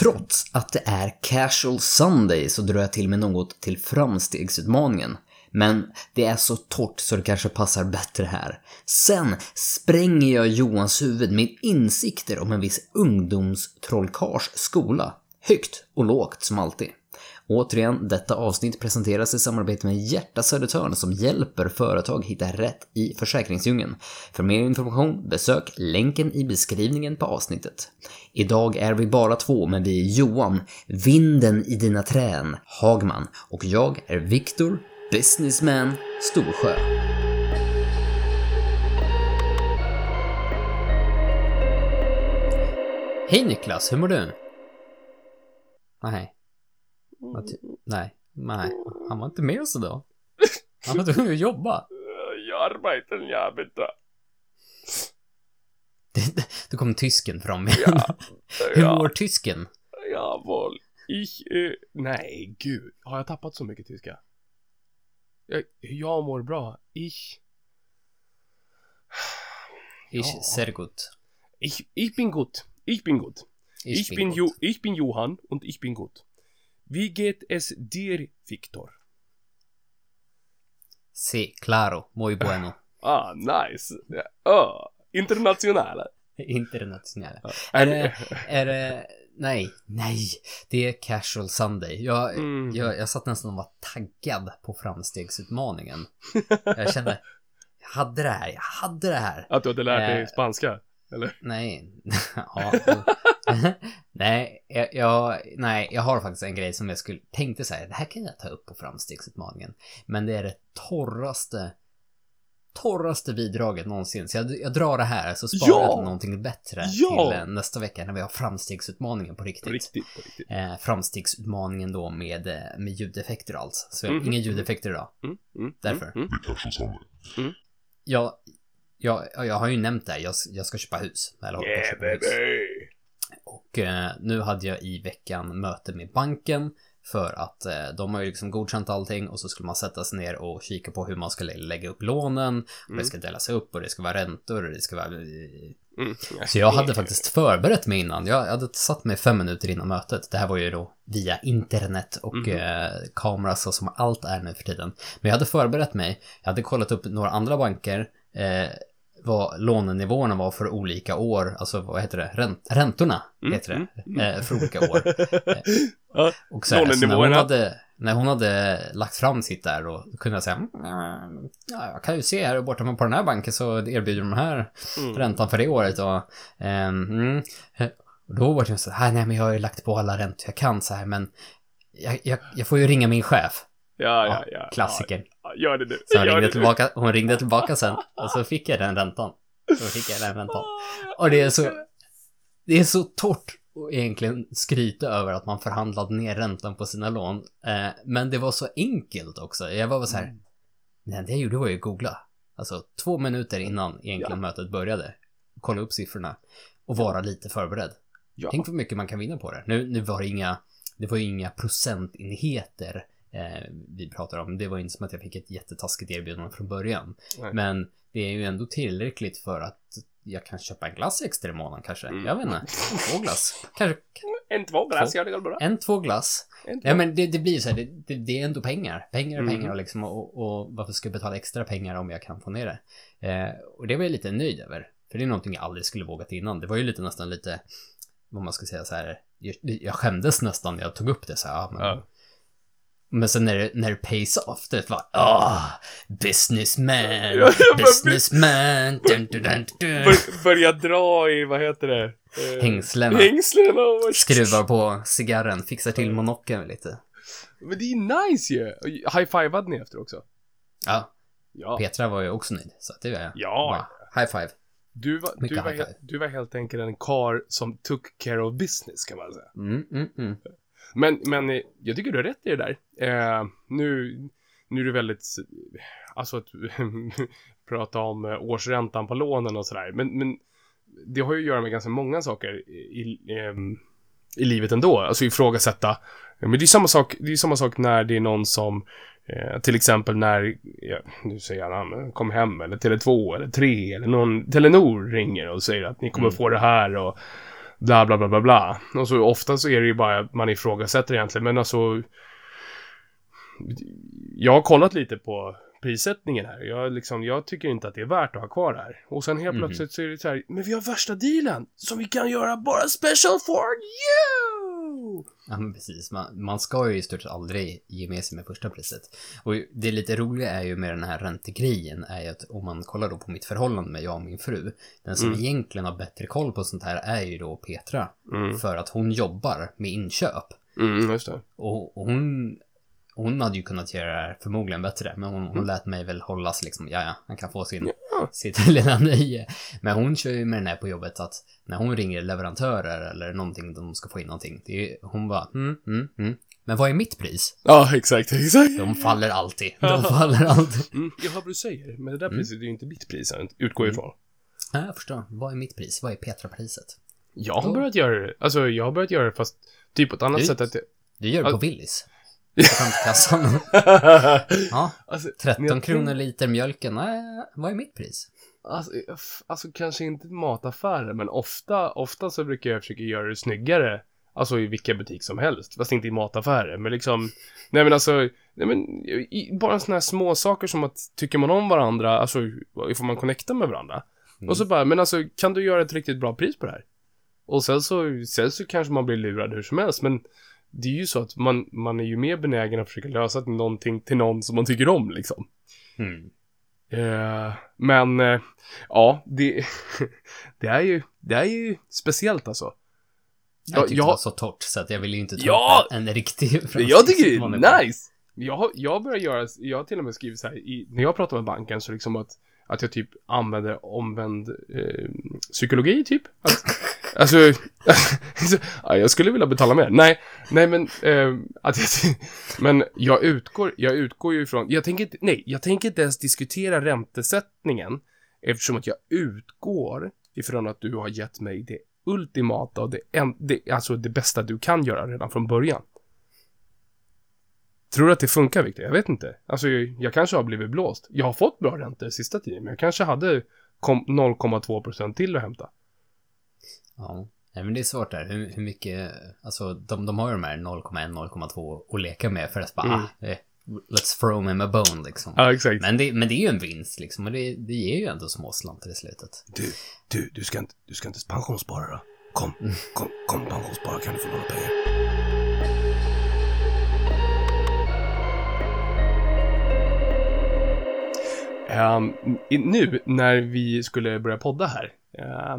Trots att det är casual Sunday så drar jag till med något till framstegsutmaningen. Men det är så torrt så det kanske passar bättre här. Sen spränger jag Johans huvud med insikter om en viss ungdomstrollkars skola. Högt och lågt som alltid. Återigen, detta avsnitt presenteras i samarbete med Hjärta Södertörn som hjälper företag hitta rätt i försäkringsdjungeln. För mer information besök länken i beskrivningen på avsnittet. Idag är vi bara två, men vi är Johan, vinden i dina trän, Hagman och jag är Viktor, businessman, Storsjö. Hej Niklas, hur mår du? Nej. Vad ty- Nej, nej. Han var inte med oss idag. Han var tvungen att jobba. Jag arbetar jävligt bra. Då kom tysken fram igen. Ja, Hur ja, mår tysken? jawohl. Ich, eh, nej, gud. Har jag tappat så mycket tyska? Jag, jag mår bra. Ich, Ich Ja. sehr gut. ich, ich bin gut. Ich bin gut. Ich, bin, gut. jo, ich bin Johann und ich bin gut. Wie geht es dir, Viktor? Si, claro, muy bueno. Ah, nice. Ah, internationella. Internationella. Är det, är det, nej, nej, det är casual Sunday. Jag, Mm. jag, jag satt nästan och var taggad på framstegsutmaningen. Jag kände, jag hade det här, jag hade det här. Att du hade lärt dig Eh. spanska? Eller? Nej, ja. nej, jag, jag, nej, jag har faktiskt en grej som jag skulle, tänkte här, det här kan jag ta upp på framstegsutmaningen. Men det är det torraste, torraste bidraget någonsin. Så jag, jag drar det här, så sparar Ja! jag till någonting bättre Ja! till eh, nästa vecka när vi har framstegsutmaningen på riktigt. På riktigt, på riktigt. Eh, framstegsutmaningen då med, eh, med ljudeffekter och allt. Så Mhm. inga ljudeffekter idag. Mm, mm, Därför. Mm, mm. Jag, jag, jag har ju nämnt det här, jag, jag ska köpa hus. Eller Yeah, köpa hus. baby. Och eh, nu hade jag i veckan möte med banken för att eh, de har ju liksom godkänt allting och så skulle man sätta sig ner och kika på hur man ska lä- lägga upp lånen. Och det Mm. ska delas upp och det ska vara räntor och det ska vara... Mm. Så jag hade faktiskt förberett mig innan. Jag hade satt mig fem minuter innan mötet. Det här var ju då via internet och eh, kamera så som allt är nu för tiden. Men jag hade förberett mig. Jag hade kollat upp några andra banker. Eh, vad lånenivåerna var för olika år, alltså vad heter det, Ränt, räntorna Mm, heter det, eh, för olika år. Ja, Och så, här, så när, hon hade, när hon hade lagt fram sitt där då kunde jag säga, "Mm, ja, jag kan ju se här borta på den här banken så erbjuder de här Mm. räntan för det året och, ehm, mm, och då var det så här, nej men jag har ju lagt på alla räntor jag kan så här, men jag, jag, jag får ju ringa min chef. Ja, ja, ja. Klassiker. Ja, gör det nu. Så hon ringde, tillbaka, hon ringde tillbaka sen och så fick jag den räntan. Så fick jag den räntan. Och det är så, det är så torrt att egentligen skryta över att man förhandlade ner räntan på sina lån. Eh, men det var så enkelt också. Jag var bara så här, nej det jag gjorde var ju att googla. Alltså två minuter innan egentligen mötet började. Kolla upp siffrorna. Och vara lite förberedd. Ja. Tänk vad mycket man kan vinna på det. Nu, nu var det inga, det var ju inga procentenheter vi pratar om. Det var inte som att jag fick ett jättetaskigt erbjudande från början. Nej. Men det är ju ändå tillräckligt för att jag kan köpa en glass extra i månaden kanske. Mm. Jag vet inte. En, två glass. Kanske En, två glass, Två. ja det går bra. en, två glass. En, två. Ja men det, det blir så här, det, det, det är ändå pengar. Pengar är Mm. pengar liksom och, och varför ska jag betala extra pengar om jag kan få ner det? Eh, och det var jag lite nöjd över. För det är någonting jag aldrig skulle vågat innan. Det var ju lite nästan lite, vad man ska säga så här, jag, jag skämdes nästan när jag tog upp det så här. Ja, men, Ja. Men sen när det, när det pays off, det var ah, businessman, businessman, dun, dun, dun, dun. Bör, börja dra i, vad heter det? Eh, Hängslena. Hängslena. och- Skruvar på cigarren, fixar till monokeln lite. Men det är nice ju. Och High-fivade ni efter också? Ja, Ja. Petra var ju också nöjd, så det var jag. Ja. Bara, high five. Du var, Mycket du, var, high he- five. du var helt enkelt en kar som took care of business kan man säga. Mm, mm, mm. Men, men eh, jag tycker du har rätt i det där. Eh, nu, nu är det väldigt, alltså att prata om eh, årsräntan på lånen och sådär. Men, men det har ju att göra med ganska många saker i, ehm, i livet ändå. Alltså ifrågasätta. Men det är samma sak, det är samma sak när det är någon som Eh, till exempel när, ja, nu säger namn, kom hem eller Tele2 eller 3 eller någon Telenor ringer och säger att ni kommer Mm. få det här och bla bla bla bla bla. Och så ofta så är det ju bara att man ifrågasätter egentligen, men alltså jag har kollat lite på prissättningen här. Jag, liksom, jag tycker inte att det är värt att ha kvar det här. Och sen helt Mhm. plötsligt så är det så här, men vi har värsta dealen som vi kan göra bara special for you! Ja, men precis. Man, man ska ju i stort sett aldrig ge med sig med första priset. Och det lite roliga är ju med den här räntegrejen är ju att om man kollar då på mitt förhållande med jag och min fru. Den som Mm. egentligen har bättre koll på sånt här är ju då Petra. Mm, För att hon jobbar med inköp. mm just det. Och, och hon, hon hade ju kunnat göra det här förmodligen bättre. Men hon, hon lät mig väl hållas liksom, ja ja, han kan få sin, Ja. sitt lilla nöje. Men hon kör ju med den här på jobbet att när hon ringer leverantörer eller någonting, de ska få in någonting. Det är, hon bara, mm, mm, mm. Men vad är mitt pris? Ja, exakt, exakt. De faller alltid. De faller alltid. Mm, jag hör vad du säger, men det där Mm. priset är ju inte mitt pris, utgår Mm. ifrån. Ja, jag förstår. Vad är mitt pris? Vad är Petra-priset? Jag har Ja. börjat göra det, alltså jag har börjat göra det fast typ på ett annat Du- sätt att jag... Du gör det på Willys. Fram till kassan. Ja, alltså, 13 men jag kronor liter mjölken. Nej, vad är mitt pris? Alltså, alltså kanske inte mataffärer, men ofta, ofta så brukar jag försöka göra det snyggare. Alltså i vilken butik som helst, fast inte i mataffärer. Men liksom, nej men alltså, nej men, i, bara sådana här små saker som att tycker man om varandra, alltså får man connecta med varandra. Mm. Och så bara, men alltså kan du göra ett riktigt bra pris på det här? Och sen så, sen så kanske man blir lurad hur som helst, men det är ju så att man, man är ju mer benägen att försöka lösa någonting till någon som man tycker om liksom. Mm. Eh, men, eh, ja, det, det är ju, det är ju speciellt alltså. Jag Ja, tyckte jag- det var så torrt så att jag ville ju inte ta Ja! en, riktig Jag tycker det fransk är nice! Jag jag börjar göra, jag har till och med skrivit så här, i, när jag pratar med banken så liksom att, att jag typ använder omvänd eh, psykologi typ. Att, alltså, ja, jag skulle vilja betala mer. Nej, nej men, eh, att jag, men jag utgår, jag utgår ju ifrån, jag tänker inte, nej, jag tänker inte ens diskutera räntesättningen eftersom att jag utgår ifrån att du har gett mig det ultimata och det, en, det, alltså det bästa du kan göra redan från början. Tror du att det funkar, Victor? Jag vet inte. Alltså, jag, jag kanske har blivit blåst. Jag har fått bra räntor sista tiden, men jag kanske hade 0,2% till att hämta. Ja. Nej, men det är svårt där. Hur, hur mycket, alltså de, de har ju de här 0,1, 0,2 att leka med för att bara, Mm. ah, eh, let's throw him a bone liksom. Ja, exakt. Men det, men det är ju en vinst liksom och det, det ger ju ändå små slantar i slutet. Du, du, du ska inte, du ska inte pensionsspara då? Kom, kom, kom pensionsspara kan du få låna pengar. I- nu när vi skulle börja podda här, eh,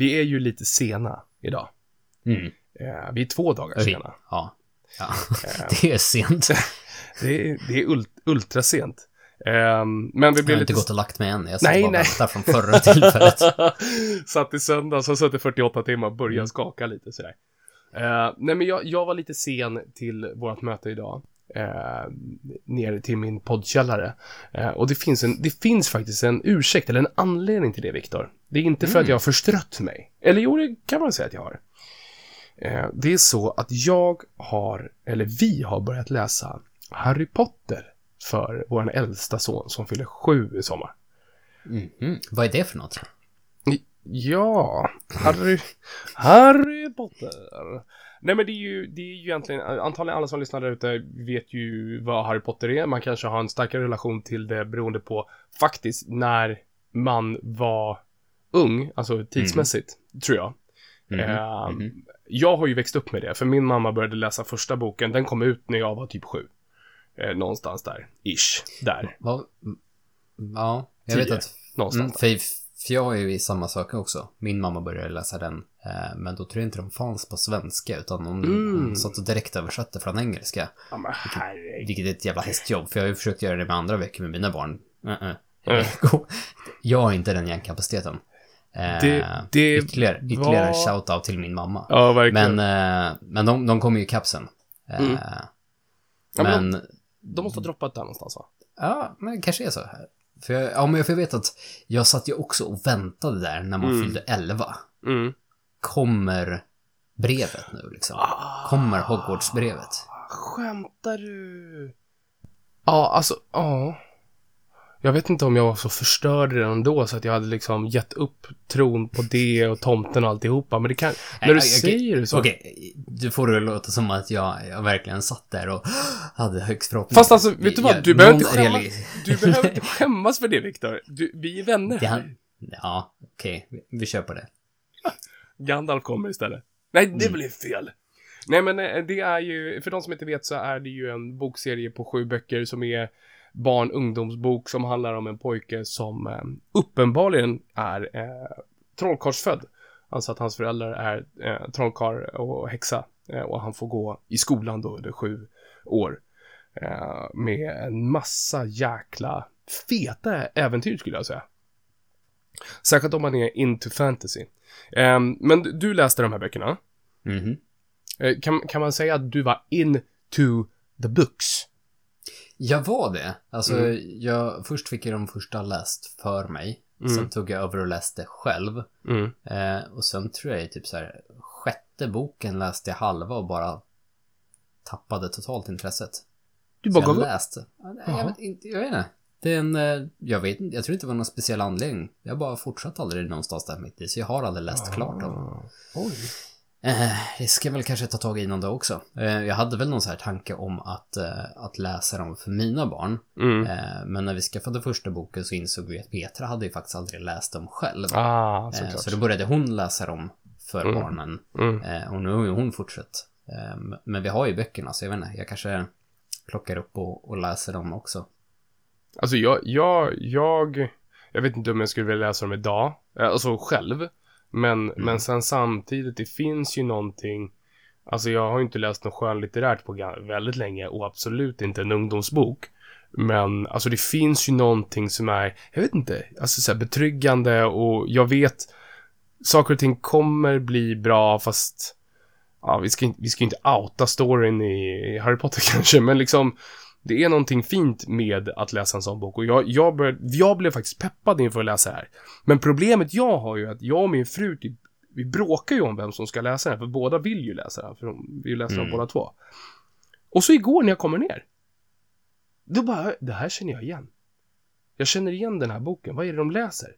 vi är ju lite sena idag. Mm. Eh, vi är två dagar Oj. sena. Ja. ja. Eh, det är sent. det är, det är ult, ultrasent. Ehm, men vi Jag blir har lite... inte gått och lagt mig än. Jag Nej, bara nej. väntar från förra tillfället. Satt i söndags och suttit 48 timmar och började Mm. skaka lite sådär. Eh, nej men jag, jag var lite sen till vårt möte idag. Uh, ner till min poddkällare. Eh, och det finns, en, det finns faktiskt en ursäkt, eller en anledning till det, Viktor. Det är inte för Mm. att jag har förstrött mig. Eller jo, det kan man säga att jag har. Eh, det är så att jag har, eller vi har börjat läsa Harry Potter för vår äldsta son som fyller sju i sommar. Mhm. Vad är det för något? Ja, Harry, Harry Potter. Nej men det är ju, det är ju egentligen, antagligen alla som lyssnar där ute vet ju vad Harry Potter är. Man kanske har en starkare relation till det beroende på faktiskt när man var ung, alltså tidsmässigt, tror jag. Mhm. Ehm, Mhm. Jag har ju växt upp med det, för min mamma började läsa första boken, den kom ut när jag var typ sju. Eh, någonstans där, ish, där, Ja, jag vet att någonstans Mm, där. För, jag är ju i samma sak också. Min mamma började läsa den. Eh, men då tror jag inte de fanns på svenska. Utan hon, Mm. hon satt och direkt översatte från engelska. Ja men herregud. Vilket är ett jävla hästjobb. För jag har ju försökt göra det med andra veckor med mina barn. Uh-uh. Mm. Jag har inte den hjärnkapaciteten. Det- det ytterligare ytterligare var- shout-out till min mamma. Ja, verkligen. Men, men de, de kommer ju i kapsen. Mm. Ja, men men, De måste ha droppat där någonstans va? Ja, men det kanske är så här. För jag, ja, men jag- vet att jag satt ju också och väntade där när man Mm. fyllde 11. Mm. Kommer brevet nu liksom? Ah. Kommer Hogwarts-brevet? Skämtar du? Ja, alltså, ja. Jag vet inte om jag var så förstörd redan då så att jag hade liksom gett upp tron på det och tomten och alltihopa. Men det kan... När du okej, säger det så. Okej, du får det låta som att jag, jag verkligen satt där och hade högst förhoppningar. Fast alltså, vet du vad? Jag- Du behöver inte skämmas, du behöver inte skämmas för det, Viktor. Vi är vänner. Han- Ja, okej. Vi- Vi kör på det. Gandalf kommer istället. Nej, det Mm. blev fel. Nej, men eh, det är ju, för de som inte vet så är det ju en bokserie på sju böcker som är barn ungdomsbok som handlar om en pojke som eh, uppenbarligen är eh, trollkarlsfödd. Alltså att hans föräldrar är eh, trollkarl och häxa eh, och han får gå i skolan då under sju år. Eh, med en massa jäkla feta äventyr skulle jag säga. Särskilt om man är into fantasy. Ehm, men du- läste de här böckerna. Mhm. Eh, kan, kan man säga att du var into the books? Jag var det. Alltså, Mm. jag, först fick jag de första läst för mig. Mm. Sen tog jag över och läste själv. Mm. Eh, och sen tror jag typ så här, sjätte boken läste jag halva och bara tappade totalt intresset. Du bara gav upp? läste. Ja, nej. Jag vet inte, jag vet inte. Det är en, eh, jag vet inte, jag tror inte det var någon speciell anledning. Jag bara fortsatte aldrig någonstans där mitt i, så jag har aldrig läst klart dem. Ah, Oj. Eh, det ska jag väl kanske ta tag i någon dag också. Eh, jag hade väl någon så här tanke om att, eh, att läsa dem för mina barn. Mm. Eh, men när vi skaffade första boken så insåg vi att Petra hade ju faktiskt aldrig läst dem själv. Ah, Eh, så då började hon läsa dem för Mm. barnen. Mm. Eh, och nu har ju hon fortsatt. Eh, men vi har ju böckerna, så jag vet inte, jag kanske plockar upp och, och läser dem också. Alltså jag, jag, jag, jag vet inte om jag skulle vilja läsa dem idag, alltså själv. Men, men sen samtidigt, det finns ju någonting, alltså jag har ju inte läst något skönlitterärt på väldigt länge och absolut inte en ungdomsbok. Men alltså det finns ju någonting som är, jag vet inte, alltså så här betryggande och jag vet saker och ting kommer bli bra fast ja, vi ska, inte- vi ska inte outa storyn i Harry Potter kanske, men liksom det är någonting fint med att läsa en sån bok och jag, jag, började, jag blev faktiskt peppad inför att läsa det här. Men problemet jag har ju är att jag och min fru typ, vi bråkar ju om vem som ska läsa den, för båda vill ju läsa den, för de vill läsa den Mm. båda två. Och så igår när jag kommer ner, då bara, det här känner jag igen. Jag känner igen den här boken, vad är det de läser?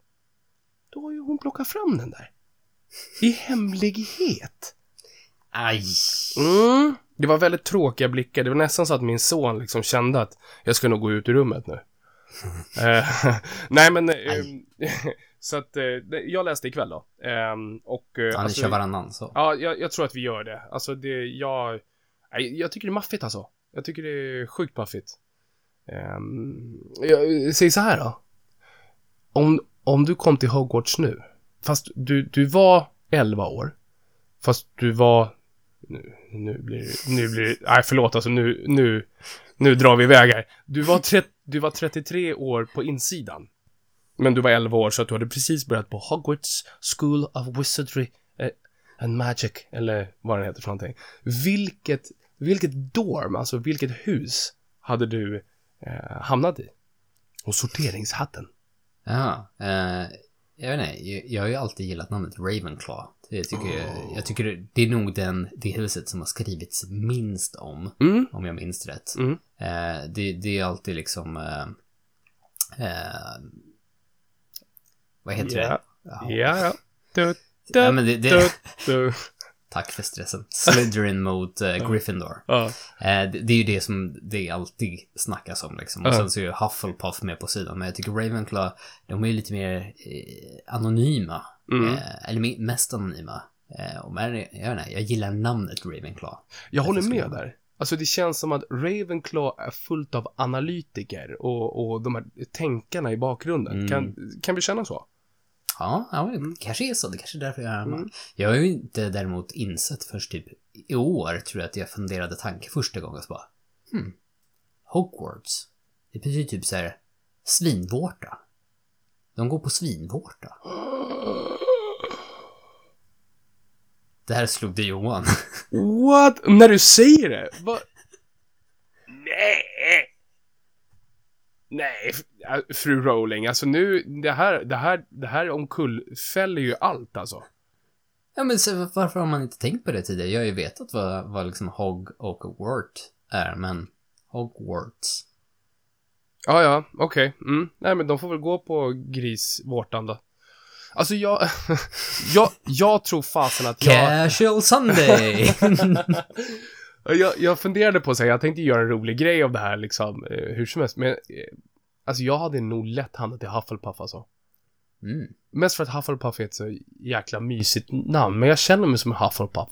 Då har ju hon plockat fram den där. I hemlighet. Aj! Mm. Det var väldigt tråkiga blickar. Det var nästan så att min son liksom kände att jag ska nog gå ut ur rummet nu. Eh, Nej, men... eh, så att eh, jag läste ikväll då. Ehm, och... Ja, ni alltså, kör varannan så. Ja, jag, jag tror att vi gör det. Alltså det, jag... Jag tycker det är maffigt alltså. Jag tycker det är sjukt maffigt. Um, jag säger så här då. Om, om du kom till Hogwarts nu, fast du, du var 11 år, fast du var... Nu, nu blir det... Nu blir det... Nej, förlåt alltså nu, nu, nu drar vi iväg här. Du var, tre, du var 33 år på insidan. Men du var 11 år så att du hade precis börjat på Hogwarts School of Wizardry eh, and Magic, eller vad den heter för någonting. Vilket, vilket dorm, alltså vilket hus hade du eh, hamnat i? Och sorteringshatten. Ja, eh, jag vet inte, jag, jag har ju alltid gillat namnet Ravenclaw. Det tycker jag, jag tycker det, är nog den, det huset som har skrivits minst om, Mm, om jag minns rätt. mm. Eh, det, det är alltid liksom... Eh, eh, vad heter Ja. det? Ja, ja. Du, du, Ja, men det, det, du. Tack för stressen. Slytherin mot eh, Gryffindor. Ja, Eh, det, det är ju det som det alltid snackas om liksom. Och Ja. sen så är ju Hufflepuff med på sidan. Men jag tycker Ravenclaw, de är ju lite mer eh, anonyma. Mm. Eh, eller me- mest anonyma. Eh, och men, jag, vet inte, jag gillar namnet Ravenclaw. jag håller med där. Alltså det känns som att Ravenclaw är fullt av analytiker och, och de här tänkarna i bakgrunden. Mm. Kan, kan vi känna så? Ja, ja det kanske är så. Det kanske är därför jag är. Mm. Jag har ju inte däremot insett först typ i år, tror jag att jag funderade tanke första gången. Så bara, hmm, Hogwarts. Det betyder typ så här svinvårta. De går på svinvårta. Det här slog det Johan. What? När du säger det? Va? Nej! Nej, fru Rowling, alltså nu, det här, det här, det här omkullfäller ju allt alltså. ja, men så, varför har man inte tänkt på det tidigare? Jag har ju vetat vad, vad liksom Hog och Wort är, men Hogwarts. Ja, ja, okej. Mm. Nej, men de får väl gå på grisvårtan då. Alltså jag, jag, jag tror fasen att jag, Casual Sunday! jag, jag funderade på att säga, jag tänkte göra en rolig grej av det här liksom, eh, hur som helst, men eh, alltså jag hade nog lätt hamnat i Hufflepuff alltså. mm. Mest för att Hufflepuff är ett så jäkla mysigt namn, men jag känner mig som en Hufflepuff.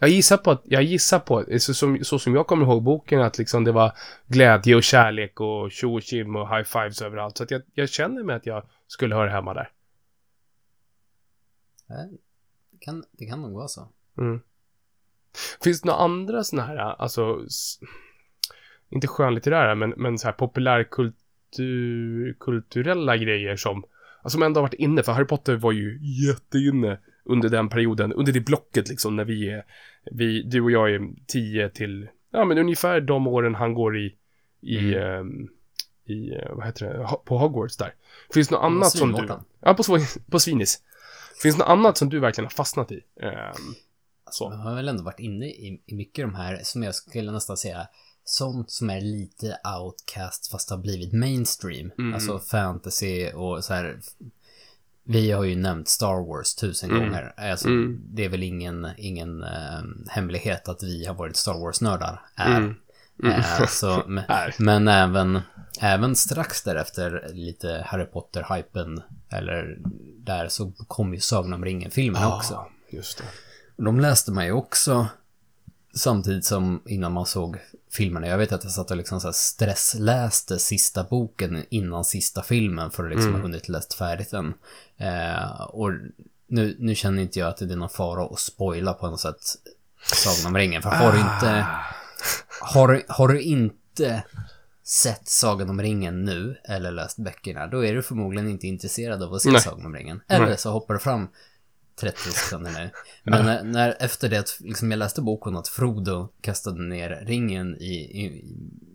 Jag gissar på att, jag gissar på, så som, så som jag kommer ihåg boken, att liksom det var glädje och kärlek och tjo och tjim och high fives överallt. Så att jag, jag känner mig att jag skulle höra hemma där. Det kan, det kan nog vara så. Mm. Finns det några andra sådana här, alltså, inte skönlitterära, men, men så här populärkultur, kulturella grejer som, alltså, som ändå har varit inne, för Harry Potter var ju jätteinne under den perioden, under det blocket liksom, när vi är, vi, du och jag är 10 till, ja men ungefär de åren han går i, i, ehm, i, eh, vad heter det, på Hogwarts där. Finns det något annat som du, ja på, på Svinis. Finns det något annat som du verkligen har fastnat i? Ehm, så. Man har väl ändå varit inne i, i mycket de här, som jag skulle nästan säga, sånt som är lite outcast fast har blivit mainstream. Mm. Alltså fantasy och så här. Vi har ju nämnt Star Wars tusen Mm. gånger. Alltså, Mm. Det är väl ingen, ingen eh, hemlighet att vi har varit Star Wars-nördar. Är. Mm. Mm. Eh, så, men, Är. men även, även strax därefter lite Harry Potter-hypen, eller där så kom ju Sagan om ringen-filmerna också. Ja, just det. De läste man ju också samtidigt som innan man såg filmerna. Jag vet att jag satt och liksom så här stressläste sista boken innan sista filmen för att liksom ha hunnit läst färdigt den. Eh, och nu, nu känner inte jag att det är någon fara att spoila på något sätt Sagan om ringen. För har du inte, har, du- har du inte sett Sagan om ringen nu eller läst böckerna, då är du förmodligen inte intresserad av att se Nej. Sagan om ringen. Eller Nej. så hoppar du fram 30 sekunder nu. Men när, när efter det att liksom jag läste boken att Frodo kastade ner ringen i, i,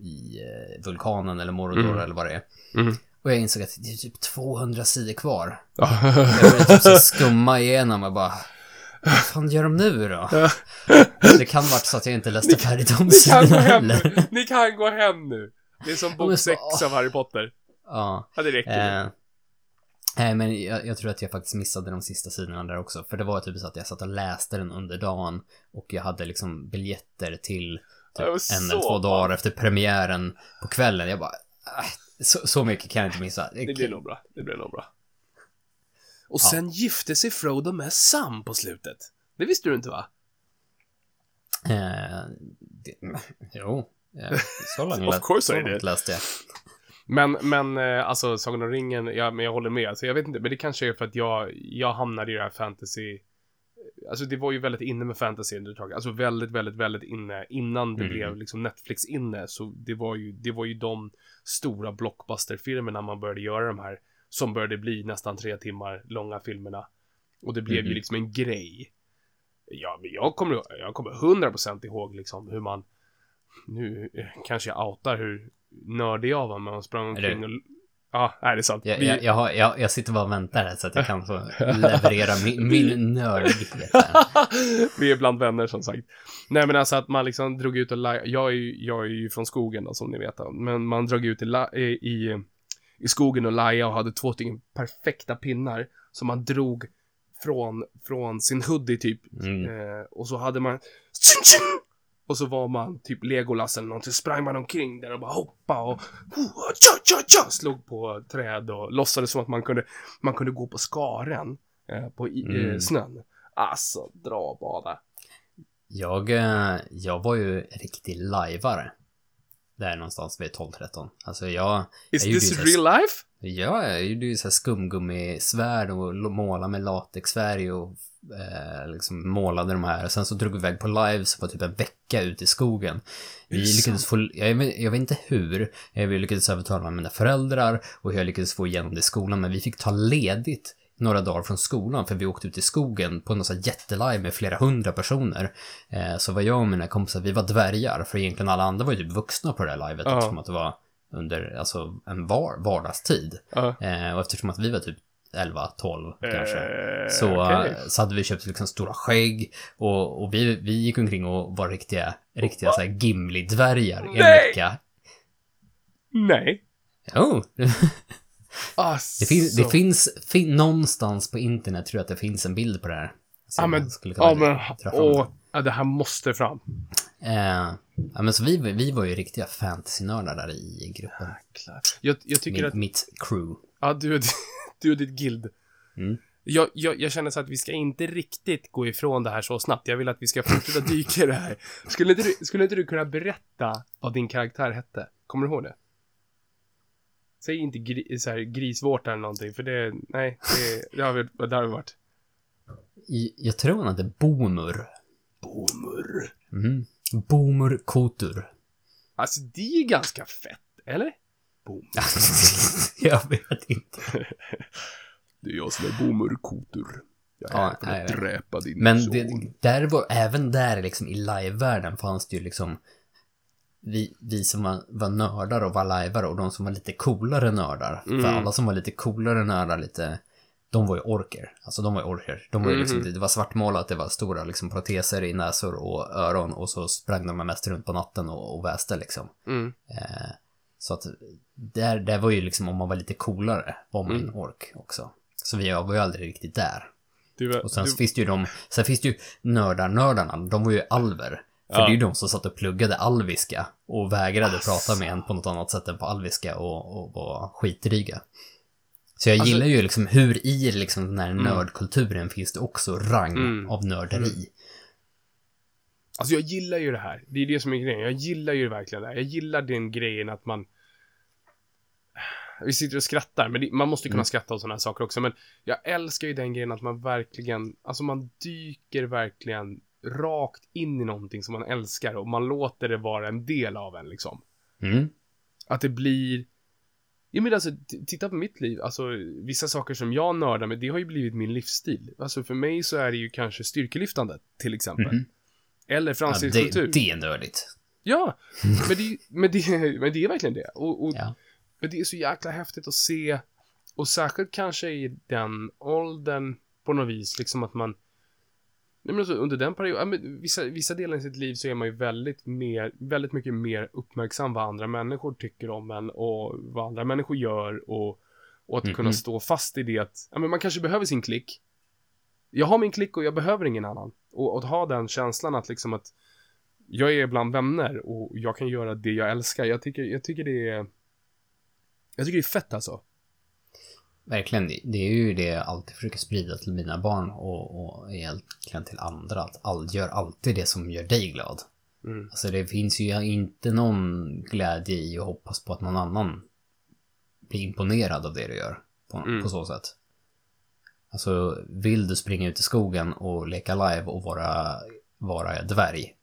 i eh, vulkanen eller Mordor Mm. eller vad det är. Mm. Och jag insåg att det är typ 200 sidor kvar. Ja. Jag började typ så skumma igenom och bara vad fan gör de nu då? Det kan varit så att jag inte läste färdigt gå sidorna heller. Ni kan gå hem nu. Det är som bok så- 6 av Harry Potter. Ja. Ja, det räcker. Eh, Nej, men jag, jag tror att jag faktiskt missade de sista sidorna där också. För det var typ så att jag satt och läste den under dagen och jag hade liksom biljetter till Det typ en eller två bra. dagar efter premiären på kvällen. Jag bara, äh, så, så mycket kan jag inte missa. Det blir nog bra. Det blir nog bra. Och Ja. sen gifte sig Frodo med Sam på slutet. Det visste du inte va? Eh, det, jo, eh, så långt, Of course så I did. långt läste jag. Men, men eh, alltså Sagan om ringen, ja, men jag håller med. Alltså, jag vet inte, men det kanske är för att jag, jag hamnade i det här fantasy... Alltså det var ju väldigt inne med fantasy under ett tag. Alltså väldigt, väldigt, väldigt inne. Innan det Mm. blev liksom Netflix inne. Så det var ju, det var ju de stora blockbuster-filmerna man började göra de här. Som började bli nästan tre timmar långa filmerna. Och det blev ju Mhm. liksom en grej. Ja, men jag kommer, jag kommer 100% ihåg liksom hur man... Nu eh, kanske jag outar hur nördig jag var, men man sprang omkring och... Ja, nej, det är sant. Jag, Vi- jag, jag, har, jag, jag sitter bara och väntar här så att jag kan få leverera min, min nördighet. Vi är bland vänner som sagt. Nej men alltså att man liksom drog ut och la- jag är ju, jag är ju från skogen då, som ni vet. Men man drog ut i, la- i, i, skogen och laja och hade två stycken perfekta pinnar som man drog från, från sin hoodie typ. Mm. Eh, och så hade man! Och så var man typ Legolas eller någonting, sprang man omkring där och bara hoppa och tja, tja, tja, slog på träd och låtsades som att man kunde, man kunde gå på skaren eh, på i, eh, Mm. snön. Alltså, dra och bada. Jag, eh, jag var ju riktig lajvare. Där någonstans vid 12-13. Alltså jag, Is Jag this real life? ja, jag gjorde ju så här skumgummisvärd och målade med latexfärg och eh, liksom målade de här. Sen så drog vi iväg på live som var typ en vecka ute i skogen. Vi lyckades få, jag vet, jag vet inte hur, eh, vi lyckades övertala mina föräldrar och jag lyckades få igenom det i skolan, men vi fick ta ledigt några dagar från skolan för vi åkte ut i skogen på någon sån jättelive med flera hundra personer. Eh, så var jag och mina kompisar, vi var dvärgar, för egentligen alla andra var ju typ vuxna på det här livet Ja. eftersom att det var under alltså, en var, vardagstid. Ja. Eh, och eftersom att vi var typ 11-12 kanske. Eh, Så, okej. så hade vi köpt liksom stora skägg och, och vi, vi gick omkring och var riktiga, riktiga så här Gimli-dvärgar i en Nej! vecka. Nej. Oh. Alltså. Det, finns, det finns, fin, någonstans på internet tror jag att det finns en bild på det här. Ja men, ja men, åh, ja, det här måste fram. Eh, ja, men så vi, vi var ju riktiga fantasy-nördar där i gruppen. Jag, jag tycker Min, att, Mitt crew. ja du du och ditt guild. Mm. Jag, jag, jag känner så att vi ska inte riktigt gå ifrån det här så snabbt. Jag vill att vi ska fortsätta dyka i det här. Skulle inte, du, skulle inte du kunna berätta vad din karaktär hette? Kommer du ihåg det? Säg inte gri, så här, grisvårta eller någonting, för det, nej, det, det har vi, det har vi varit. Jag tror han hade Bomur. Bomur. Mm. Bomur Kotur. Alltså, det är ju ganska fett, eller? Bom. jag vet inte. Det är jag som är Bomur Kotur. Jag är Ja, för nej, att dräpa din Men son. det, där var, även där liksom i livevärlden fanns det ju liksom vi, vi som var, var nördar och var lajvare och de som var lite coolare nördar. För Mm. alla som var lite coolare nördar lite, de var ju orker. Alltså de var ju orker. De var ju liksom, Mhm. det var svartmålat, det var stora liksom proteser i näsor och öron och så sprang de mest runt på natten och, och väste liksom. Mm. Eh, så att där, där var ju liksom, om man var lite coolare, var man Mm. en ork också. Så vi var ju aldrig riktigt där. Var- Och sen du, finns det ju de, sen finns det ju nördar-nördarna, de var ju alver. För Ja. det är ju de som satt och pluggade alviska och vägrade prata med en på något annat sätt än på alviska och, och var skitdryga. Så jag Alltså- gillar ju liksom hur i liksom den här Mm. nördkulturen finns det också rang Mm. av nörderi. Alltså jag gillar ju det här. Det är det som är grejen. Jag gillar ju verkligen det här. Jag gillar den grejen att man... Vi sitter och skrattar, men det, man måste kunna Mm. skratta åt sådana här saker också. Men jag älskar ju den grejen att man verkligen, alltså man dyker verkligen rakt in i någonting som man älskar och man låter det vara en del av en liksom. Mm. Att det blir... Jag menar alltså, titta på mitt liv. Alltså, vissa saker som jag nördar med, det har ju blivit min livsstil. Alltså för mig så är det ju kanske styrkelyftande, till exempel. Mhm. Eller Ja, fransk det, kultur. det är nördigt. Ja, men det, men, det, men det är verkligen det. Och, och Ja. Men det är så jäkla häftigt att se. Och särskilt kanske i den åldern på något vis, liksom att man Nej, men alltså, under den perioden, ja, vissa, vissa delar i sitt liv så är man ju väldigt, mer, väldigt mycket mer uppmärksam vad andra människor tycker om en och vad andra människor gör och, och att kunna Mhm. stå fast i det att ja, men man kanske behöver sin klick. Jag har min klick och jag behöver ingen annan. Och att ha den känslan att liksom att jag är bland vänner och jag kan göra det jag älskar. Jag tycker, jag tycker det är jag tycker det är fett alltså. Verkligen, det- är ju det jag alltid försöker sprida till mina barn och, och egentligen till andra. Att all, gör alltid det som gör dig glad. Mm. Alltså det finns ju inte någon glädje i att hoppas på att någon annan blir imponerad av det du gör. På, Mm. på så sätt. Alltså, vill du springa ut i skogen och leka live och vara, vara dvärg?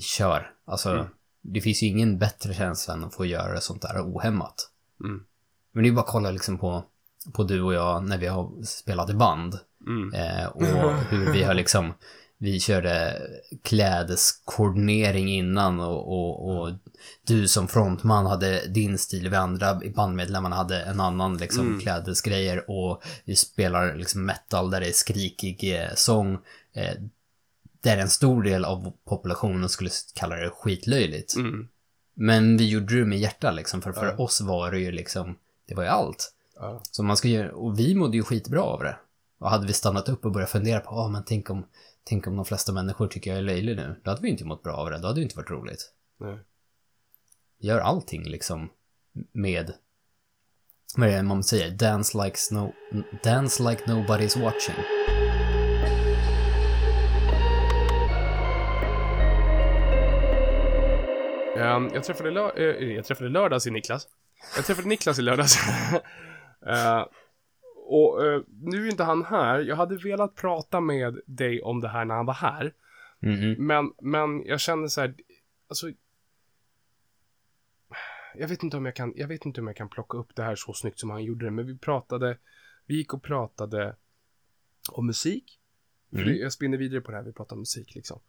Kör. Alltså, Mm. det finns ju ingen bättre känsla än att få göra sånt där ohämmat. Mm. Men det är bara att kolla liksom på, på du och jag när vi har spelat i band. Mm. Eh, och hur vi har liksom, vi körde klädeskoordinering innan och, och, och du som frontman hade din stil, vi andra bandmedlemmarna hade en annan liksom Mm. klädesgrejer och vi spelar liksom metal där det är skrikig eh, sång. Eh, där en stor del av populationen skulle kalla det skitlöjligt. Mm. Men vi gjorde det med hjärta liksom, för för Ja. oss var det ju liksom, det var ju allt. Ja. Så man ska göra, och vi mådde ju skitbra av det. Och hade vi stannat upp och börjat fundera på, ja men tänk om, tänk om de flesta människor tycker jag är löjlig nu. Då hade vi inte mått bra av det, då hade det inte varit roligt. Nej. Gör allting liksom med, vad är det man säger? Dance like, snow, dance like nobody's watching. Ehm, jag, träffade lö- eh, jag träffade lördags i Niklas. Jag träffade Niklas i lördags. Eh, och eh, nu är inte han här. Jag hade velat prata med dig om det här när han var här. Mhm. Men, men jag kände så här, alltså. Jag vet inte om jag kan, jag vet inte om jag kan plocka upp det här så snyggt som han gjorde det, men vi pratade, vi gick och pratade om musik. För Mm. det, jag spinner vidare på det här, vi pratar om musik liksom.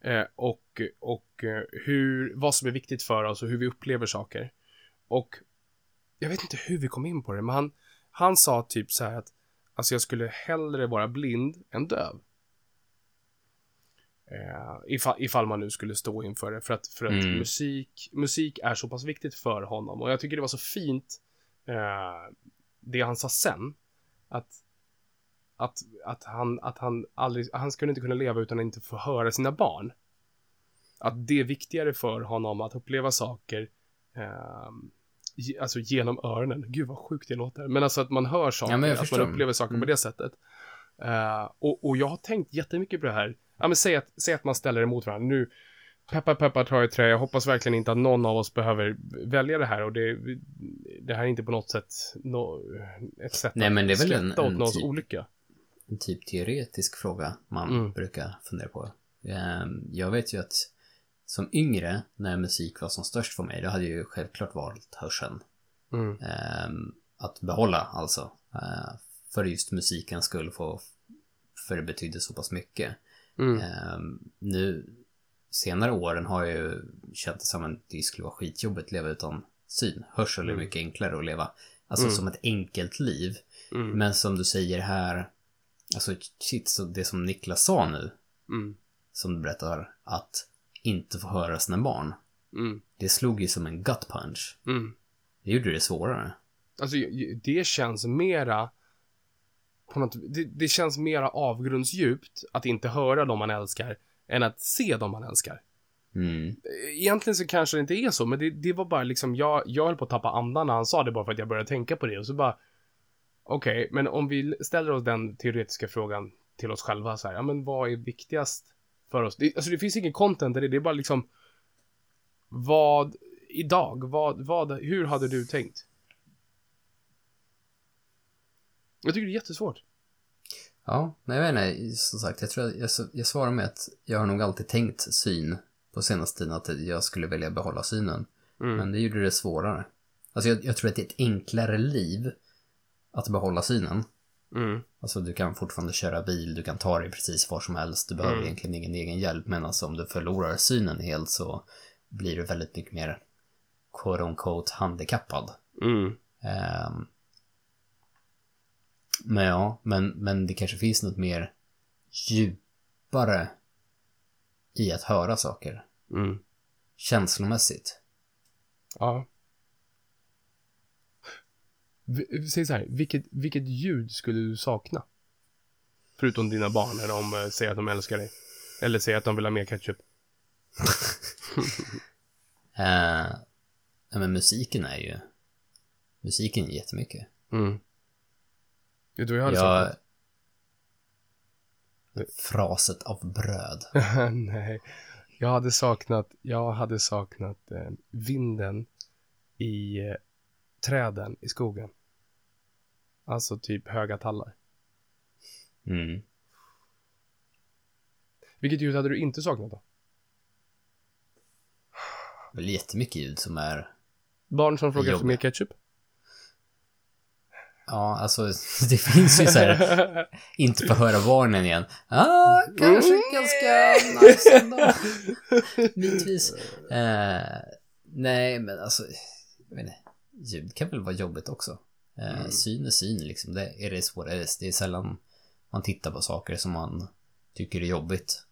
Eh, och och eh, hur, vad som är viktigt för oss och hur vi upplever saker. Och jag vet inte hur vi kom in på det, men han, han sa typ så här att alltså jag skulle hellre vara blind än döv. Eh, ifall, ifall man nu skulle stå inför det. För att, för att Mm. musik, musik är så pass viktigt för honom. Och jag tycker det var så fint, eh, det han sa sen. Att, att, att, han, att han aldrig, han skulle inte kunna leva utan att inte få höra sina barn. Att det är viktigare för honom att uppleva saker eh, alltså genom öronen. Gud vad sjukt det låter. Men alltså att man hör saker, Ja, att man upplever saker Mm. på det sättet. Eh, och, och jag har tänkt jättemycket på det här. Ja, men säg, att, säg att man ställer emot varandra. Nu, peppar peppar tar i trä. Jag hoppas verkligen inte att någon av oss behöver välja det här. Och det, det här är inte på något sätt no, ett sätt Nej, men det är väl en- åt någons typ- olycka. En typ teoretisk fråga man Mm. brukar fundera på. Ehm, Jag vet ju att som yngre, när musik var som störst för mig, då hade jag ju självklart valt hörseln. Mm. Ehm, Att behålla alltså. eh, För just musikens skull, för, för det betydde så pass mycket. Mm. Ehm, Nu senare åren har jag ju känt det som att det skulle vara skitjobbigt att leva utan syn. Hörsel är Mm. mycket enklare att leva. Alltså Mm. som ett enkelt liv. Mm. Men som du säger här, alltså shit, så det som Niklas sa nu, Mm. som du berättar, att inte få höra sina barn. Mm. Det slog ju som en gut punch. Mm. Det gjorde det svårare. Alltså, det känns mera... På något, det, det känns mera avgrundsdjupt att inte höra dem man älskar än att se dem man älskar. Mm. Egentligen så kanske det inte är så, men det, det var bara liksom, jag, jag höll på att tappa andan när han sa det bara för att jag började tänka på det och så bara, okej, men om vi ställer oss den teoretiska frågan till oss själva så här, ja men vad är viktigast för oss? Det, alltså det finns ingen content i det, det är bara liksom, vad, idag, vad, vad, hur hade du tänkt? Jag tycker det är jättesvårt. Ja, men jag vet inte, som sagt, jag tror att jag, jag svarar med att jag har nog alltid tänkt syn på senaste tiden, att jag skulle välja behålla synen. Mm. Men det gjorde det svårare. Alltså jag, jag tror att det är ett enklare liv att behålla synen. Mm. Alltså du kan fortfarande köra bil, du kan ta dig precis var som helst, du behöver Mm. egentligen ingen egen hjälp. Men alltså om du förlorar synen helt så blir du väldigt mycket mer quote on quote handikappad. Mm. Ehm, men ja, men, men det kanske finns något mer djupare i att höra saker. Mm. Känslomässigt. Ja. Vi- Säg så här, vilket, vilket ljud skulle du sakna? Förutom dina barn när de eh, säger att de älskar dig. Eller säger att de vill ha mer ketchup. Uh, ja, men musiken är ju... Musiken är jättemycket. Mm. Vet du vad jag hade Jag... saknat? Fraset av bröd. Nej. Jag hade saknat, jag hade saknat eh, vinden i eh, träden i skogen. Alltså typ höga tallar. Mm. Vilket ljud hade du inte saknat då? Väl jättemycket ljud som är... Barn som frågar efter mer ketchup? Ja, alltså det finns ju så här... inte få höra barnen igen. Ah, kanske Mm. ganska nice ändå. Bitvis. Eh, nej, men alltså... Jag vet inte. Ljud kan väl vara jobbigt också. Eh, Mm. Syn är syn liksom. Det är det is. Det är sällan man tittar på saker som man tycker är jobbit.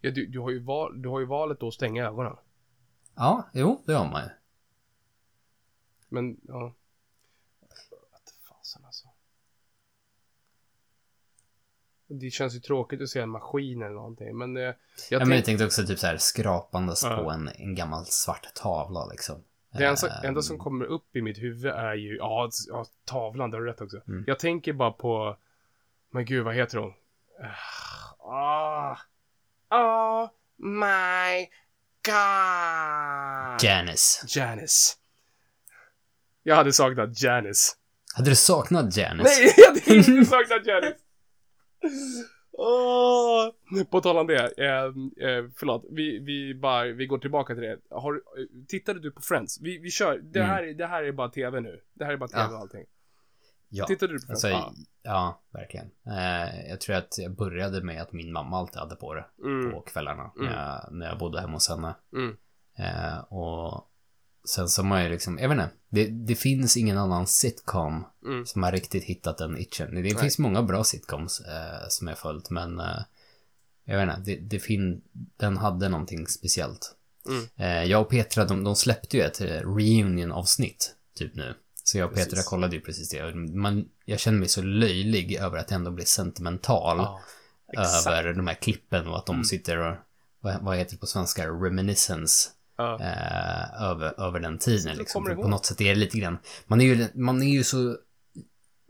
Ja, du, du, har ju val, du har ju valet då att stänga ögonen. Ja, jo, det har man ju. Men, ja. Att fasen alltså. Det känns ju tråkigt att se en maskin eller någonting, men eh, jag, Ja, men tänk, jag tänkte också typ så här skrapandes Ja. på en, en gammal svart tavla liksom. Det enda, Ehm, enda som kommer upp i mitt huvud är ju, ja, ja tavlan, det har du rätt också. Mm. Jag tänker bara på, men gud, vad heter hon? Ah, oh my god. Janice. Janice. Jag hade saknat Janice. Hade du saknat Janice? Nej, jag hade inte saknat Janice. Åh! På tal om det, eh, eh, förlåt, vi, vi, bara, vi går tillbaka till det. Har, eh, tittade du på Friends? Vi, vi kör, det här, det här är bara tv nu. Det här är bara tv Ja. och allting. Ja. Tittade du på Friends? Alltså, ja. ja, verkligen. Eh, jag tror att jag började med att min mamma alltid hade på det Mm, på kvällarna Mm. när, jag, när jag bodde hemma hos henne. mm, Eh, och sen så har man ju liksom, jag vet inte, det, det finns ingen annan sitcom mm. som har riktigt hittat den itchen. Det finns många bra sitcoms eh, som jag följt, men eh, jag vet inte, det, det fin, den hade någonting speciellt. Mm. Eh, jag och Petra, de, de släppte ju ett eh, reunion-avsnitt, typ nu. Så jag och Petra Precis. kollade ju precis det. Man, jag känner mig så löjlig över att ändå bli sentimental Ja, över de här klippen och att de Mm. sitter och, vad, vad heter det på svenska, reminiscence. Ja. eh, över, över den tiden. Liksom. på något sätt är det lite grann, man är ju, man är ju så,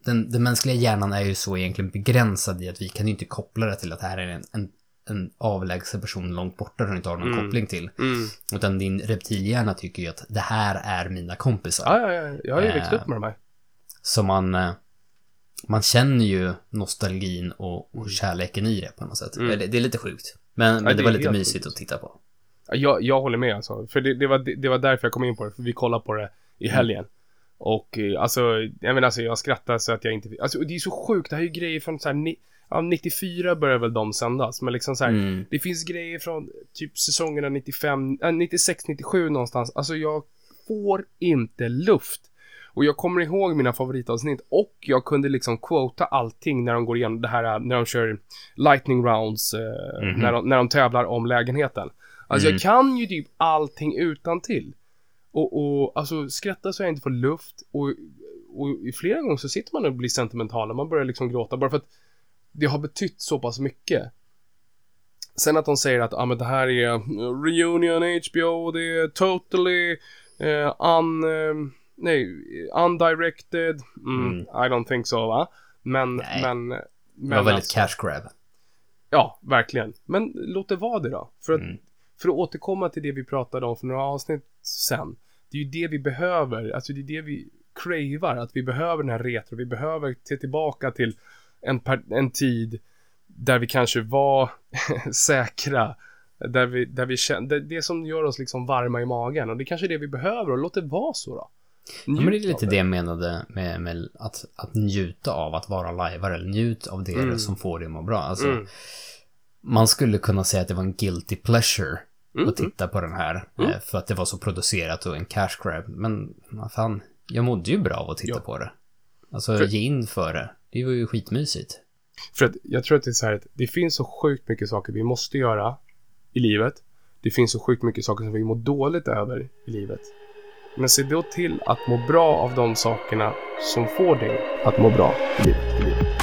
den, den mänskliga hjärnan är ju så egentligen begränsad i att vi kan ju inte koppla det till att här är en, en, en avlägsen person långt borta som du inte har någon Mm. koppling till. Mm. Utan din reptilhjärna tycker ju att det här är mina kompisar. Ja, ja, ja. Jag har ju växt Eh. upp med de här. Så man, eh, man känner ju nostalgin och, och kärleken i det på något sätt. Mm. Det, det är lite sjukt. Men, men det det var lite mysigt sjukt. att titta på. Ja, Jag, jag håller med alltså. För det, det, var, det, det var därför jag kom in på det. För vi kollade på det i helgen. Och eh, alltså, jag menar alltså jag skrattar så att jag inte... Alltså det är så sjukt. Det här är ju grejer från så här, ni, ja, 94 börjar väl de sändas. Men liksom så här, Mm. det finns grejer från typ säsongerna 95, äh, 96, 97 någonstans. Alltså jag får inte luft. Och jag kommer ihåg mina favoritavsnitt och jag kunde liksom quota allting när de går igenom det här, när de kör lightning rounds, eh, Mhm. när, de, när de tävlar om lägenheten. Alltså Mm. jag kan ju typ allting utan till. Och, och alltså skratta så jag inte får luft och, och i flera gånger så sitter man och blir sentimental och man börjar liksom gråta bara för att det har betytt så pass mycket. Sen att de säger att ah, men det här är reunion HBO, det är totally eh, un, eh, nej, undirected. Mm, Mm. I don't think so va? Men, Nej. men, Det men var väldigt alltså- cash grab. Ja, verkligen. Men låt det vara det då. För att, Mm. För att återkomma till det vi pratade om för några avsnitt sen. Det är ju det vi behöver. Alltså det är det vi cravar. Att vi behöver den här retro. Vi behöver se tillbaka till en, en tid där vi kanske var säkra. Där vi, där vi kände, det, det som gör oss liksom varma i magen. Och det är kanske är det vi behöver och låt det vara så då. Ja, men det är lite det jag menade med, med att, att njuta av att vara lajvare, eller njut av det Mm. som får dig att må bra. Alltså, Mm. Man skulle kunna säga att det var en guilty pleasure Mm, att titta på den här, Mm. eh, för att det var så producerat och en cash grab. Men vad fan, jag mådde ju bra av att titta Ja. på det. Alltså, För- ge in för det. Det var ju skitmysigt. För att jag tror att det är så här att det finns så sjukt mycket saker vi måste göra i livet. Det finns så sjukt mycket saker som vi mår dåligt över i livet. Men se då till att må bra av de sakerna som får dig att må bra i livet. I livet.